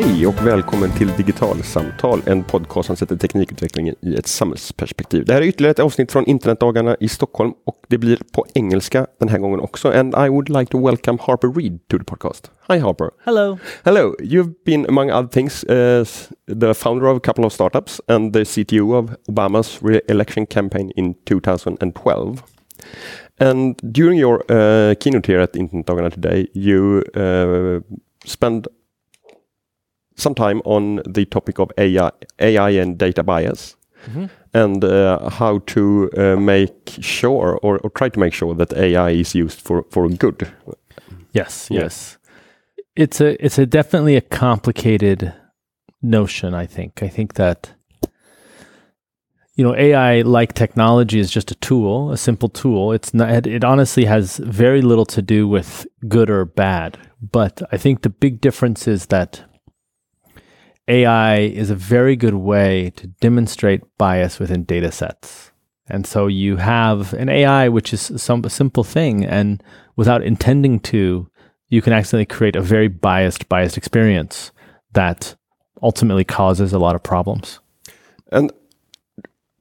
Hej och välkommen till Digitalsamtal, en podcast som sätter teknikutvecklingen i ett samhällsperspektiv. Det här är ytterligare ett avsnitt från internetdagarna i Stockholm och det blir på engelska den här gången också. And I would like to welcome Harper Reed to the podcast. Hi Harper. Hello. Hello. You've been, among other things, uh, the founder of a couple of startups and the CTO of Obama's re-election campaign in 2012. And during your uh, keynote here at Internetdagarna today, you uh, spend some time on the topic of AI, AI and data bias. Mm-hmm. And uh, how to uh, make sure or, or, try to make sure that AI is used for, for good. Yes, yeah. yes. It's a it's a definitely a complicated notion, I think. I think that you know AI like technology is just a tool, a simple tool. It's not it honestly has very little to do with good or bad. But I think the big difference is that AI is a very good way to demonstrate bias within data sets. And so you have an AI, which is some a simple thing, and without intending to, you can accidentally create a very biased, biased experience that ultimately causes a lot of problems. And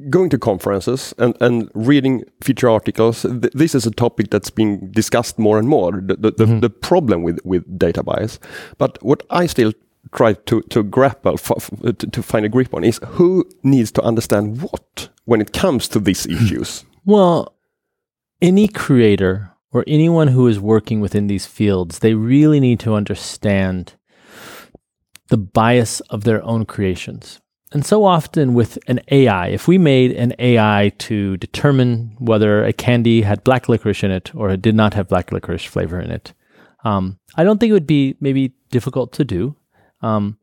going to conferences and, and reading feature articles, th this is a topic that's being discussed more and more, the, the, mm -hmm. the, problem with, with data bias. But what I still try to, to grapple to, to find a grip on is who needs to understand what when it comes to these issues. Well any creator or anyone who is working within these fields they really need to understand the bias of their own creations. And so often with an AI, if we made an AI to determine whether a candy had black licorice in it or it did not have black licorice flavor in it, um, I don't think it would be maybe difficult to do. Um,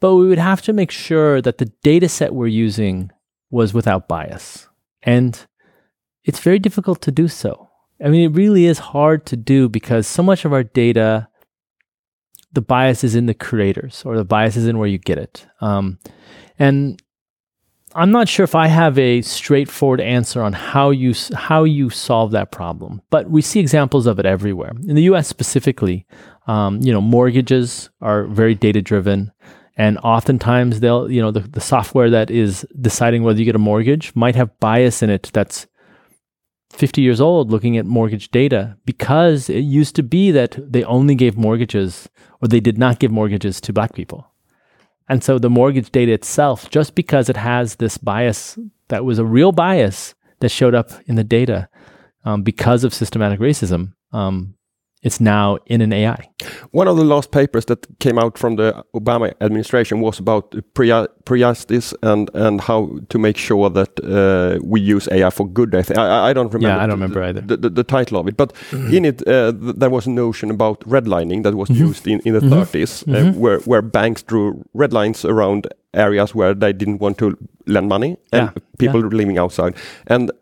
but we would have to make sure that the data set we're using was without bias. And it's very difficult to do so. I mean, it really is hard to do because so much of our data, the bias is in the creators or the bias is in where you get it. Um, and I'm not sure if I have a straightforward answer on how you how you solve that problem, but we see examples of it everywhere. In the U.S. specifically, um, you know, mortgages are very data driven, and oftentimes they'll, you know, the, the software that is deciding whether you get a mortgage might have bias in it that's 50 years old looking at mortgage data because it used to be that they only gave mortgages or they did not give mortgages to black people. And so the mortgage data itself, just because it has this bias that was a real bias that showed up in the data um, because of systematic racism, um, it's now in an AI. One of the last papers that came out from the Obama administration was about pre-justice and and how to make sure that uh, we use AI for good. I, I, I don't remember. Yeah, I don't remember the, either. The, the, the, title of it, but mm -hmm. in it uh, th there was a notion about redlining that was mm -hmm. used in, in the mm -hmm. 30s, uh, mm-hmm. where where banks drew red lines around areas where they didn't want to lend money and yeah. people yeah. living outside. And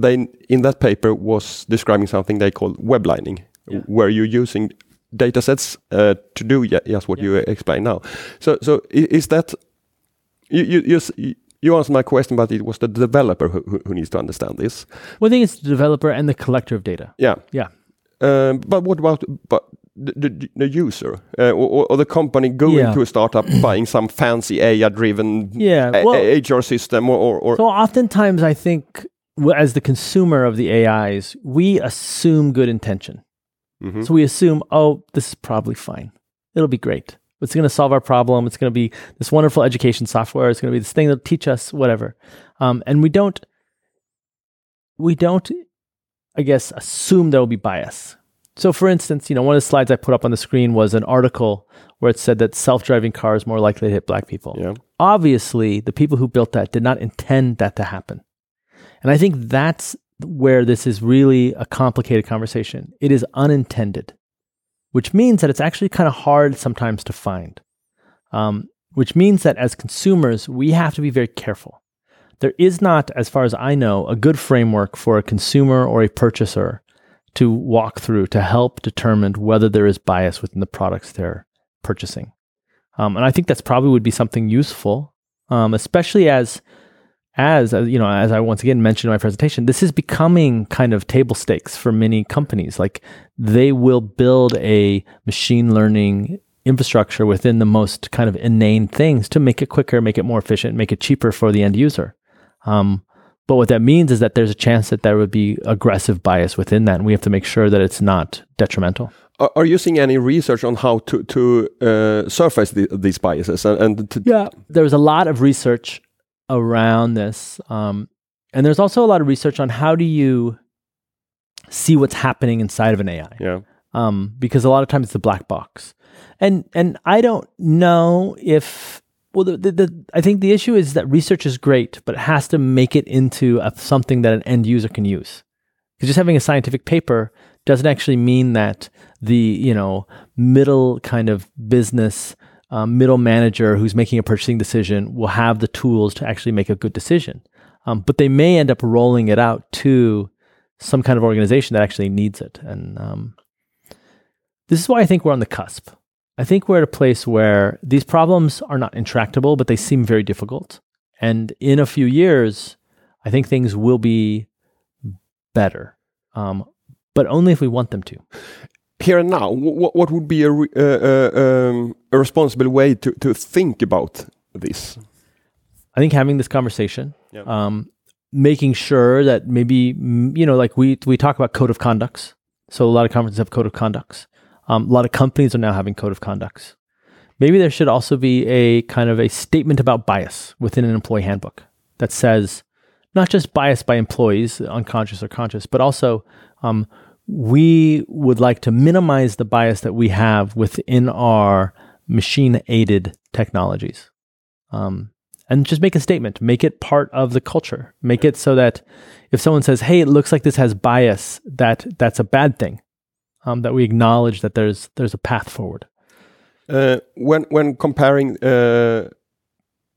they in that paper was describing something they called weblining yeah. where you're using data sets uh, to do yes what yeah. you explain now. So so is that you you you, you answered my question, but it was the developer who, who needs to understand this. Well, I think it's the developer and the collector of data. Yeah, yeah. Um, but what about but the, the, the user uh, or, or, the company going yeah. to a startup buying some fancy AI-driven yeah, well, HR system or, or, or so oftentimes I think as the consumer of the AIs, we assume good intention. Mm-hmm. So we assume, oh, this is probably fine. It'll be great. It's going to solve our problem. It's going to be this wonderful education software. It's going to be this thing that'll teach us whatever. Um, and we don't, we don't, I guess, assume there will be bias. So, for instance, you know, one of the slides I put up on the screen was an article where it said that self-driving cars more likely to hit black people. Yeah. Obviously, the people who built that did not intend that to happen. And I think that's where this is really a complicated conversation. It is unintended, which means that it's actually kind of hard sometimes to find. Um, which means that as consumers, we have to be very careful. There is not, as far as I know, a good framework for a consumer or a purchaser to walk through to help determine whether there is bias within the products they're purchasing. Um, and I think that's probably would be something useful, um, especially as as you know, as I once again mentioned in my presentation, this is becoming kind of table stakes for many companies. Like they will build a machine learning infrastructure within the most kind of inane things to make it quicker, make it more efficient, make it cheaper for the end user. Um, but what that means is that there's a chance that there would be aggressive bias within that, and we have to make sure that it's not detrimental. Are, are you seeing any research on how to to uh, surface the, these biases? And, and to yeah, there's a lot of research around this, um, and there's also a lot of research on how do you see what's happening inside of an AI. Yeah. Um, because a lot of times it's a black box, and and I don't know if well, the, the, the, I think the issue is that research is great, but it has to make it into a, something that an end user can use. Because just having a scientific paper doesn't actually mean that the you know middle kind of business um, middle manager who's making a purchasing decision will have the tools to actually make a good decision. Um, but they may end up rolling it out to some kind of organization that actually needs it. And um, this is why I think we're on the cusp. I think we're at a place where these problems are not intractable, but they seem very difficult. And in a few years, I think things will be better, um, but only if we want them to. Here and now, what, what would be a, uh, uh, um, a responsible way to, to think about this? I think having this conversation, yeah. um, making sure that maybe you know, like we we talk about code of conducts. So a lot of conferences have code of conducts. Um, a lot of companies are now having code of conducts. Maybe there should also be a kind of a statement about bias within an employee handbook that says not just bias by employees, unconscious or conscious, but also um, we would like to minimize the bias that we have within our machine aided technologies. Um, and just make a statement, make it part of the culture, make it so that if someone says, "Hey, it looks like this has bias," that that's a bad thing um, that we acknowledge that there's there's a path forward. Uh, when when comparing uh,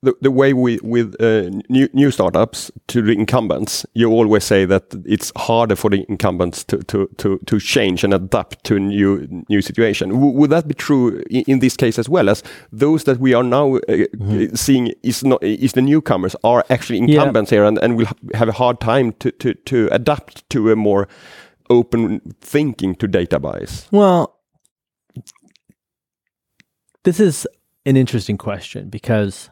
the the way we with uh, new new startups to the incumbents, you always say that it's harder for the incumbents to to to, to change and adapt to a new new situation. W would that be true in, in, this case as well as those that we are now mm -hmm. seeing is not is the newcomers are actually incumbents yeah. here and, and will have a hard time to to to adapt to a more open thinking to data bias? Well, this is an interesting question because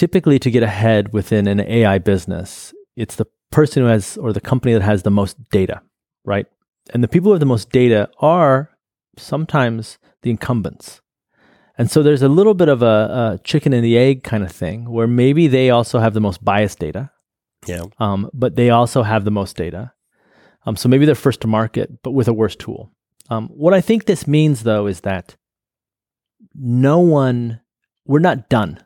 typically to get ahead within an AI business, it's the person who has or the company that has the most data, right? And the people who have the most data are sometimes the incumbents. And so there's a little bit of a, a chicken and the egg kind of thing where maybe they also have the most biased data. Yeah. Um, but they also have the most data. Um, so maybe they're first to market, but with a worse tool. Um, what I think this means, though, is that no one, we're not done.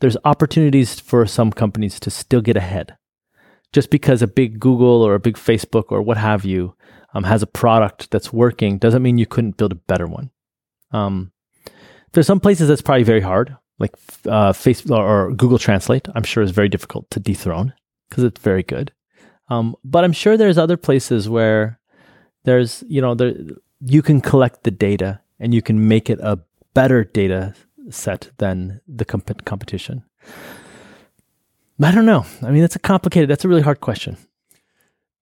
There's opportunities for some companies to still get ahead. Just because a big Google or a big Facebook or what have you um, has a product that's working doesn't mean you couldn't build a better one. Um, there's some places that's probably very hard, like uh, Facebook or Google Translate. I'm sure is very difficult to dethrone because it's very good. Um, but I'm sure there's other places where there's, you know, there you can collect the data and you can make it a better data set than the comp- competition. I don't know. I mean, that's a complicated. That's a really hard question.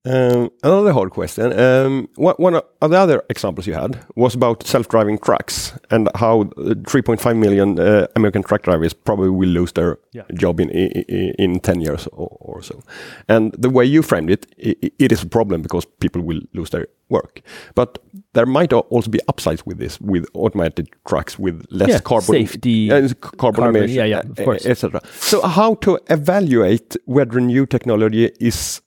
Um, another hard question. Um, one of the other examples you had was about self-driving trucks and how 3.5 million uh, American truck drivers probably will lose their yeah. job in, in, in 10 years or, or, so. And the way you framed it, it, it is a problem because people will lose their work. But there might also be upsides with this, with automated trucks with less yeah, carbon safety, uh, carbon, carbon emission, yeah, yeah, of course, etc. So how to evaluate whether new technology is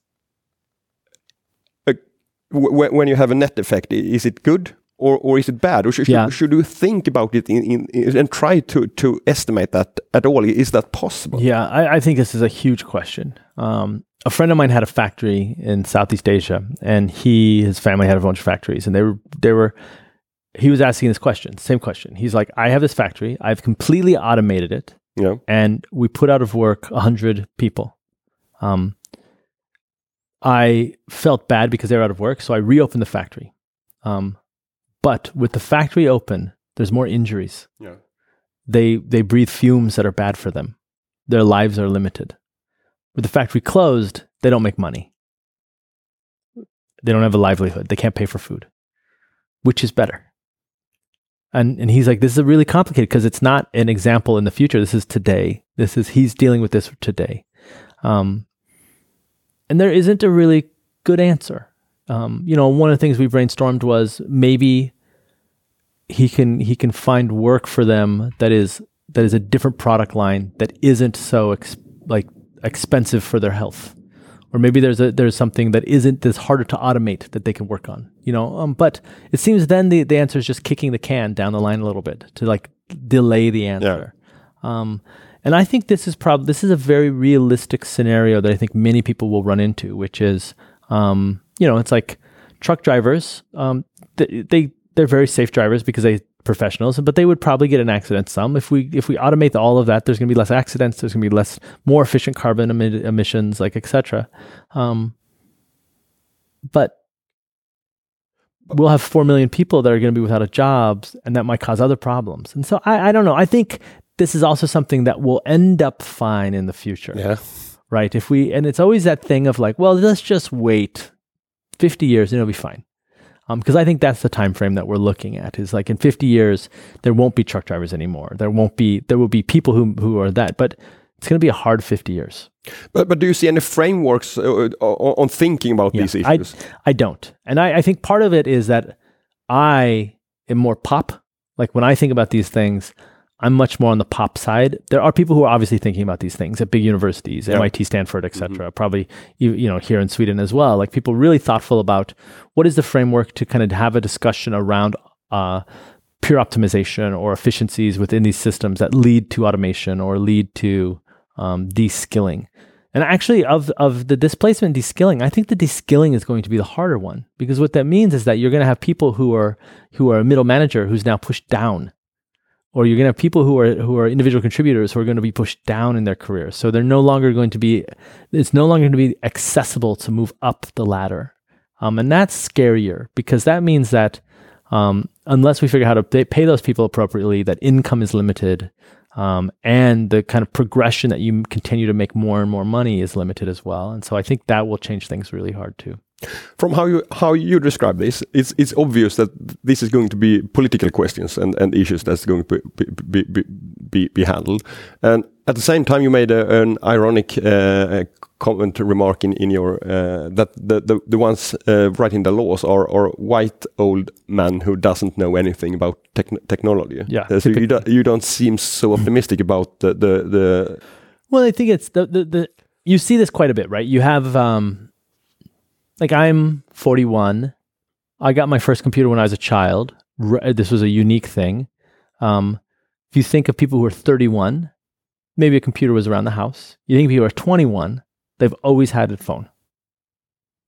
when you have a net effect, is it good or, or is it bad? Or should, yeah. should you think about it in, in, in, and try to, to estimate that at all? Is that possible? Yeah, I, I think this is a huge question. Um, a friend of mine had a factory in Southeast Asia, and he his family had a bunch of factories, and they were they were. He was asking this question, same question. He's like, I have this factory, I've completely automated it, yeah. and we put out of work hundred people. Um, I felt bad because they were out of work, so I reopened the factory. Um, but with the factory open, there's more injuries. Yeah. They they breathe fumes that are bad for them. Their lives are limited. With the factory closed, they don't make money. They don't have a livelihood. They can't pay for food. Which is better? And and he's like, this is really complicated because it's not an example in the future. This is today. This is he's dealing with this today. Um, and there isn't a really good answer. Um, you know, one of the things we brainstormed was maybe he can he can find work for them that is that is a different product line that isn't so ex- like expensive for their health or maybe there's a there's something that isn't that's harder to automate that they can work on you know um, but it seems then the, the answer is just kicking the can down the line a little bit to like delay the answer yeah. um, and i think this is probably this is a very realistic scenario that i think many people will run into which is um, you know it's like truck drivers um, they, they they're very safe drivers because they professionals, but they would probably get an accident some. If we if we automate all of that, there's going to be less accidents. There's going to be less more efficient carbon emi- emissions, like etc. Um, but we'll have four million people that are going to be without a job, and that might cause other problems. And so I, I don't know. I think this is also something that will end up fine in the future. Yeah. Right. If we and it's always that thing of like, well, let's just wait 50 years and it'll be fine because um, I think that's the time frame that we're looking at. Is like in 50 years, there won't be truck drivers anymore. There won't be. There will be people who who are that, but it's going to be a hard 50 years. But but do you see any frameworks uh, on thinking about yeah, these issues? I, I don't, and I, I think part of it is that I am more pop. Like when I think about these things, I'm much more on the pop side. There are people who are obviously thinking about these things at big universities, yeah. MIT, Stanford, etc. Mm-hmm. Probably you know here in Sweden as well. Like people really thoughtful about what is the framework to kind of have a discussion around uh, pure optimization or efficiencies within these systems that lead to automation or lead to um, de-skilling. And actually, of of the displacement de-skilling, I think the de-skilling is going to be the harder one because what that means is that you're going to have people who are who are a middle manager who's now pushed down or you're going to have people who are who are individual contributors who are going to be pushed down in their careers. So they're no longer going to be it's no longer going to be accessible to move up the ladder. Um, and that's scarier because that means that um, unless we figure out how to pay those people appropriately, that income is limited, um, and the kind of progression that you continue to make more and more money is limited as well. And so I think that will change things really hard too. From how you how you describe this, it's it's obvious that this is going to be political questions and, and issues that's going to be be, be, be handled. And at the same time, you made a, an ironic uh, comment remark in in your uh, that the the, the ones uh, writing the laws are are white old men who doesn't know anything about technology. Yeah, uh, so you don't you don't seem so optimistic about the the, the well, I think it's the, the the you see this quite a bit, right? You have um, like I'm 41. I got my first computer when I was a child. This was a unique thing. Um, if you think of people who are 31, maybe a computer was around the house. You think people are 21, they've always had a phone,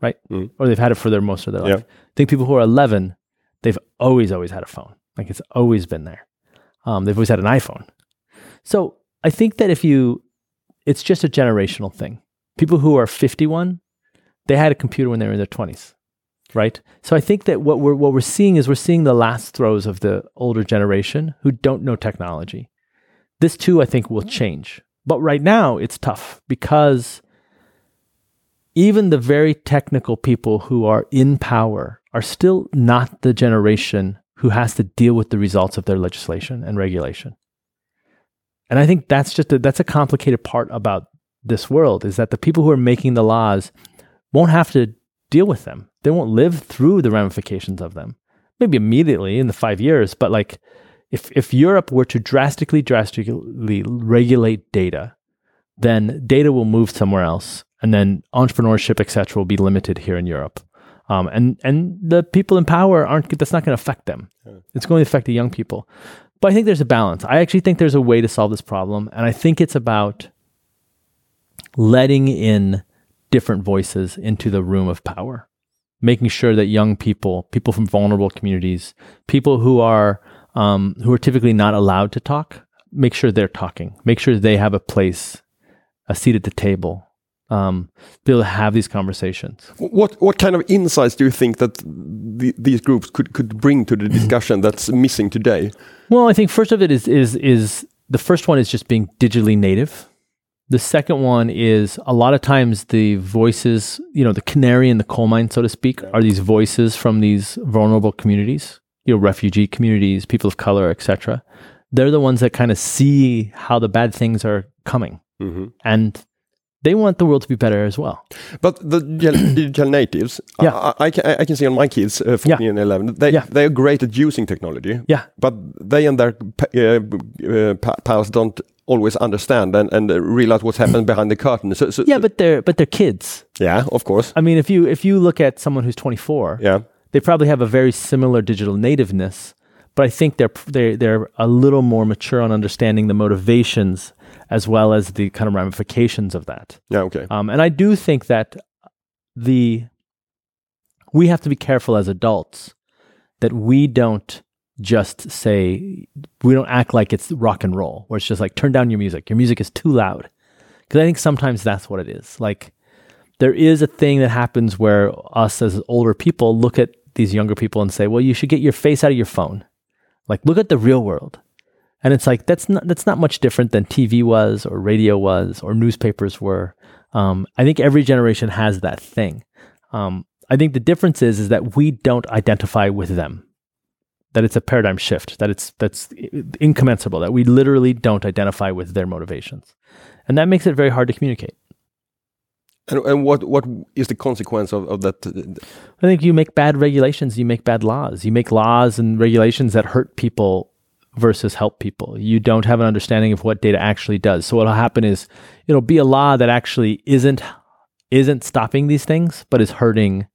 right? Mm. Or they've had it for their most of their life. Think people who are 11, they've always, always had a phone. Like it's always been there. Um, they've always had an iPhone. So I think that if you, it's just a generational thing. People who are 51, they had a computer when they were in their 20s right? So i think that what we're what we're seeing is we're seeing the last throes of the older generation who don't know technology. This too i think will change. But right now it's tough because even the very technical people who are in power are still not the generation who has to deal with the results of their legislation and regulation. And i think that's just a, that's a complicated part about this world is that the people who are making the laws won't have to deal with them. They won't live through the ramifications of them. Maybe immediately in the five years, but like if if Europe were to drastically, drastically regulate data, then data will move somewhere else, and then entrepreneurship, etc., will be limited here in Europe. Um, and and the people in power aren't. That's not going to affect them. It's going to affect the young people. But I think there's a balance. I actually think there's a way to solve this problem, and I think it's about letting in different voices into the room of power, making sure that young people, people from vulnerable communities, people who are um, who are typically not allowed to talk, make sure they're talking, make sure they have a place, a seat at the table, um, be able to have these conversations. What what kind of insights do you think that the, these groups could could bring to the discussion that's missing today? Well, I think first of it is is is the first one is just being digitally native. The second one is a lot of times the voices, you know, the canary in the coal mine, so to speak, are these voices from these vulnerable communities. you know refugee communities, people of color, etc. They're the ones that kind of see how the bad things are coming, Mhm. and they want the world to be better as well. But the digital natives, Yeah. I, I, can, I can see on my kids, uh, 14 Yeah. and 11, they, Yeah. they are great at using technology. Yeah. But they and their uh, uh, pals don't always understand and, and realize what's happened behind the curtain. So, so, Yeah, but they're but they're kids. yeah, of course. I mean, if you if you look at someone who's 24, Yeah. they probably have a very similar digital nativeness, but I think they're they they're a little more mature on understanding the motivations as well as the kind of ramifications of that. Yeah, okay. Um, and I do think that the we have to be careful as adults that we don't just say we don't act like it's rock and roll, where it's just like turn down your music. Your music is too loud. Because I think sometimes that's what it is. Like there is a thing that happens where us as older people look at these younger people and say, "Well, you should get your face out of your phone. Like look at the real world." And it's like that's not that's not much different than TV was or radio was or newspapers were. Um, I think every generation has that thing. Um, I think the difference is is that we don't identify with them. That it's a paradigm shift. That it's that's incommensurable. That we literally don't identify with their motivations, and that makes it very hard to communicate. And, and what, what is the consequence of, of that? I think you make bad regulations, you make bad laws. You make laws and regulations that hurt people versus help people. You don't have an understanding of what data actually does. So what'll happen is it'll be a law that actually isn't isn't stopping these things, but is hurting,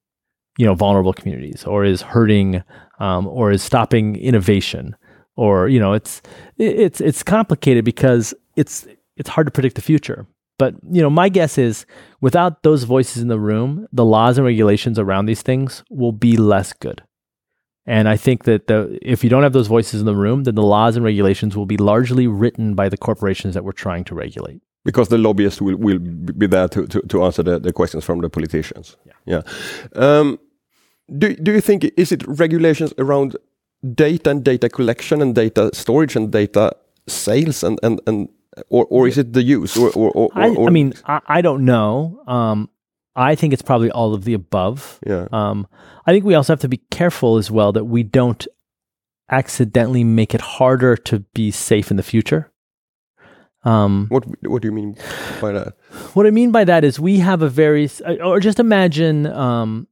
you know, vulnerable communities or is hurting um, or is stopping innovation or you know it's it's it's complicated because it's it's hard to predict the future. But you know, my guess is without those voices in the room, the laws and regulations around these things will be less good. And I think that the, if you don't have those voices in the room, then the laws and regulations will be largely written by the corporations that we're trying to regulate. Because the lobbyists will, will be there to, to, to answer the, the questions from the politicians. Yeah. yeah. Um, do, do you think, is it regulations around data and data collection and data storage and data sales and, and, and or, or is it the use or, or, or, I, or I mean, I, I don't know. Um, I think it's probably all of the above. yeah Um, I think we also have to be careful as well that we don't accidentally make it harder to be safe in the future. Um, what what do you mean by that what I mean by that is we have a very, or just imagine um,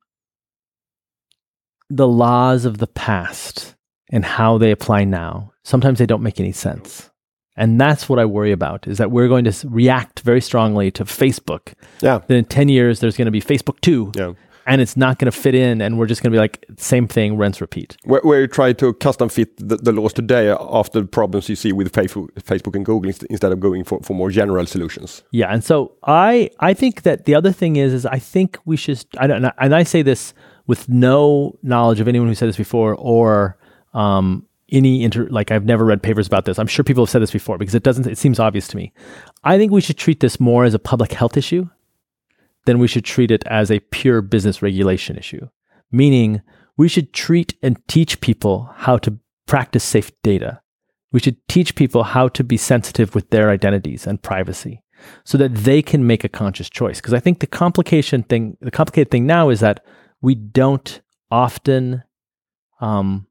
the laws of the past and how they apply now. Sometimes they don't make any sense. And that's what I worry about is that we're going to react very strongly to Facebook. yeah Then in 10 years, there's going to be Facebook 2 yeah and it's not going to fit in. And we're just going to be like, same thing, rinse, repeat. where, where you try to custom fit the, the laws today after the problems you see with Facebook, Facebook and Google instead of going for, for more general solutions Yeah, and so I I think that the other thing is is I think we should I don't and I say this with no knowledge of anyone who said this before or um, any inter like I've never read papers about this. I'm sure people have said this before because it doesn't it seems obvious to me. I think we should treat this more as a public health issue than we should treat it as a pure business regulation issue. Meaning we should treat and teach people how to practice safe data. We should teach people how to be sensitive with their identities and privacy so that they can make a conscious choice. Because I think the complication thing, the complicated thing now is that we don't often, um,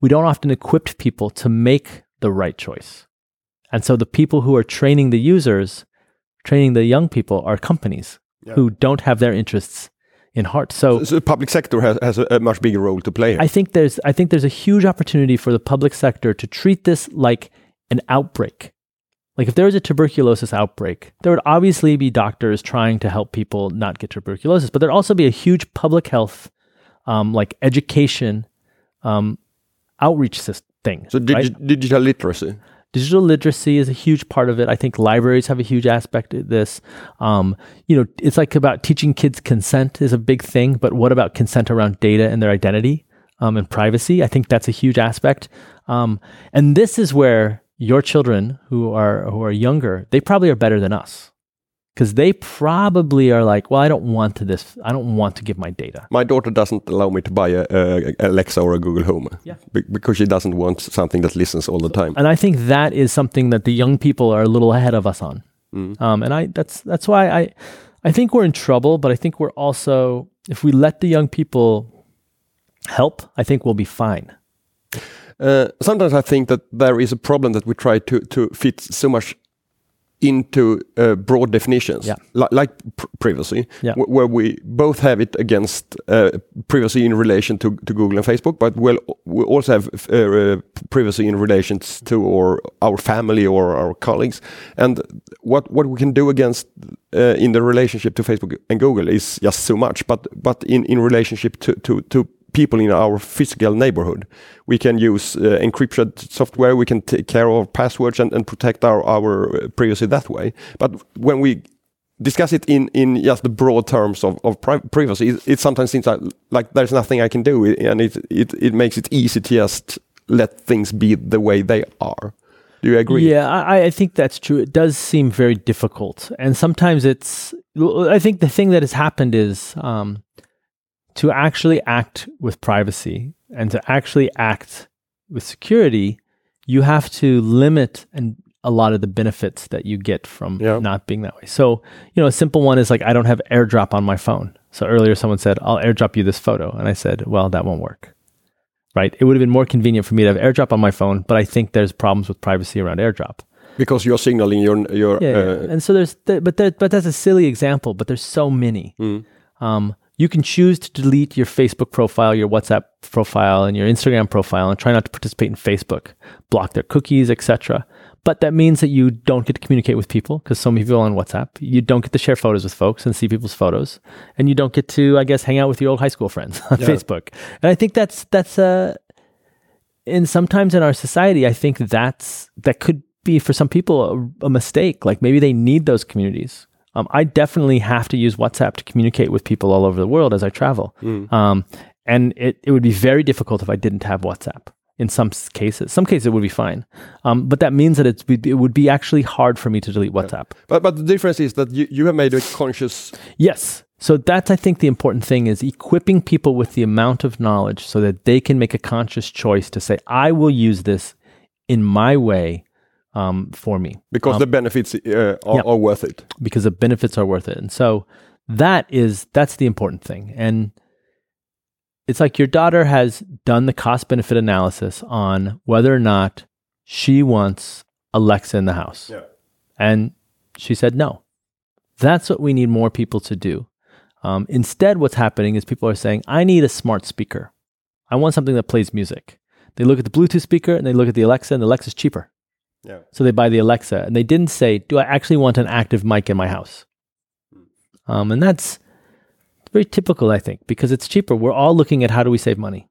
we don't often equip people to make the right choice. And so the people who are training the users, training the young people are companies Yeah. who don't have their interests in heart. So so the public sector has, has a, a much bigger role to play here. I think there's I think there's a huge opportunity for the public sector to treat this like an outbreak. Like if there was a tuberculosis outbreak, there would obviously be doctors trying to help people not get tuberculosis, but there'd also be a huge public health, um, like education, um, outreach sys- thing. so digi- right? digital literacy digital literacy is a huge part of it. I think libraries have a huge aspect of this. Um, you know, it's like about teaching kids consent is a big thing, but what about consent around data and their identity um, and privacy? I think that's a huge aspect. Um, and this is where your children who are who are younger, they probably are better than us. Because they probably are like, well, I don't want to this. I don't want to give my data. My daughter doesn't allow me to buy a, a Alexa or a Google Home. Yeah. Be- because she doesn't want something that listens all the time. and I think that is something that the young people are a little ahead of us on. Mm. Um, and I that's that's why I I think we're in trouble, but I think we're also if we let the young people help, I think we'll be fine. Uh, sometimes I think that there is a problem that we try to to fit so much into uh, broad definitions, Yeah. li- like pr- privacy, Yeah. wh- where we both have it against uh, privacy in relation to, to Google and Facebook, but we'll, we also have uh, privacy in relation to our, our family or our colleagues. And what, what we can do against uh, in the relationship to Facebook and Google is just so much, but, but in, in relationship to, to, to people in our physical neighborhood. We can use uh, encrypted software, we can take care of passwords and, and protect our, our uh, privacy that way. But when we discuss it in, in just the broad terms of, of privacy, it, it sometimes seems like, like there's nothing I can do, and it, it, it makes it easy to just let things be the way they are. Do you agree? Yeah, I, I think that's true. It does seem very difficult, and sometimes it's. I think the thing that has happened is um, to actually act with privacy and to actually act with security, you have to limit and a lot of the benefits that you get from Yeah. not being that way. So, you know, a simple one is like I don't have AirDrop on my phone. So earlier someone said, "I'll AirDrop you this photo," and I said, "Well, that won't work." Right? It would have been more convenient for me to have AirDrop on my phone, but I think there's problems with privacy around AirDrop. Because you're signaling your your Yeah, yeah. uh, and so there's, th- but there, but that's a silly example. But there's so many. mm, Um, you can choose to delete your Facebook profile, your WhatsApp profile, and your Instagram profile, and try not to participate in Facebook, block their cookies, etc. But that means that you don't get to communicate with people because so many people are on WhatsApp. You don't get to share photos with folks and see people's photos, and you don't get to, I guess, hang out with your old high school friends on Yeah. Facebook. And I think that's that's uh, and sometimes in our society, I think that's that could be for some people a, a mistake. Like maybe they need those communities. Um, I definitely have to use WhatsApp to communicate with people all over the world as I travel. mm. Um, and it, it would be very difficult if I didn't have WhatsApp in some cases. Some cases it would be fine. Um, but that means that it's, it would be actually hard for me to delete WhatsApp. But but the difference is that you, you have made a conscious Yes. So that's I think the important thing is equipping people with the amount of knowledge so that they can make a conscious choice to say, I will use this in my way um, for me because Um, the benefits uh, are, yeah. are worth it. because the benefits are worth it. And so that is that's the important thing. And it's like your daughter has done the cost benefit analysis on whether or not she wants Alexa in the house. Yeah. And she said no. That's what we need more people to do. Um, instead, what's happening is people are saying, I need a smart speaker. I want something that plays music. They look at the Bluetooth speaker and they look at the Alexa, and the Alexa's cheaper. Yeah. So they buy the Alexa, and they didn't say, "Do I actually want an active mic in my house?" Um, and that's very typical, I think, because it's cheaper. We're all looking at how do we save money,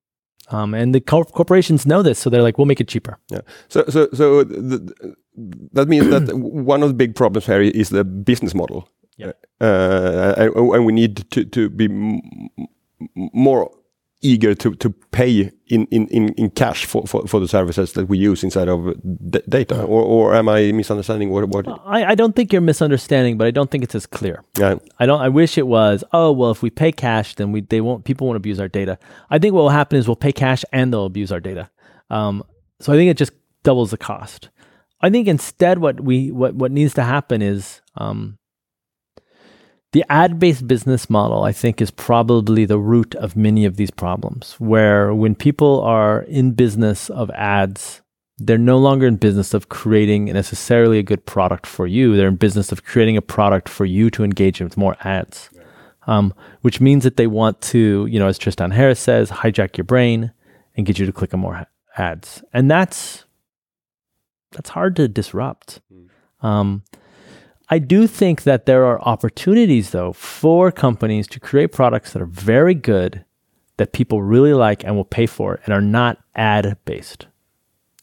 um, and the cor- corporations know this, so they're like, "We'll make it cheaper." Yeah. So so so the, that means that one of the big problems here is the business model. Yeah. Uh, and, and we need to to be m- m- more eager to to pay in in in, in cash for, for for the services that we use instead of d- data. Or or am I misunderstanding what what? I, I don't think you're misunderstanding, but I don't think it's as clear. Yeah. I don't. I wish it was. Oh well, if we pay cash, then we they won't. People won't abuse our data. I think what will happen is we'll pay cash and they'll abuse our data. Um, so I think it just doubles the cost. I think instead, what we what what needs to happen is um, the ad-based business model. I think is probably the root of many of these problems. Where when people are in business of ads, they're no longer in business of creating necessarily a good product for you. They're in business of creating a product for you to engage with more ads, um, which means that they want to, you know, as Tristan Harris says, hijack your brain and get you to click on more ha- ads, and that's that's hard to disrupt. Um, I do think that there are opportunities, though, for companies to create products that are very good, that people really like and will pay for, and are not ad based.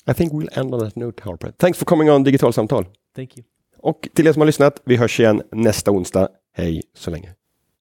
I think we'll end on that note, Harper. Thanks for coming on Digital Samtal. Thank you. Och till er som har lyssnat, vi hörs igen nästa onsdag. Hej så länge.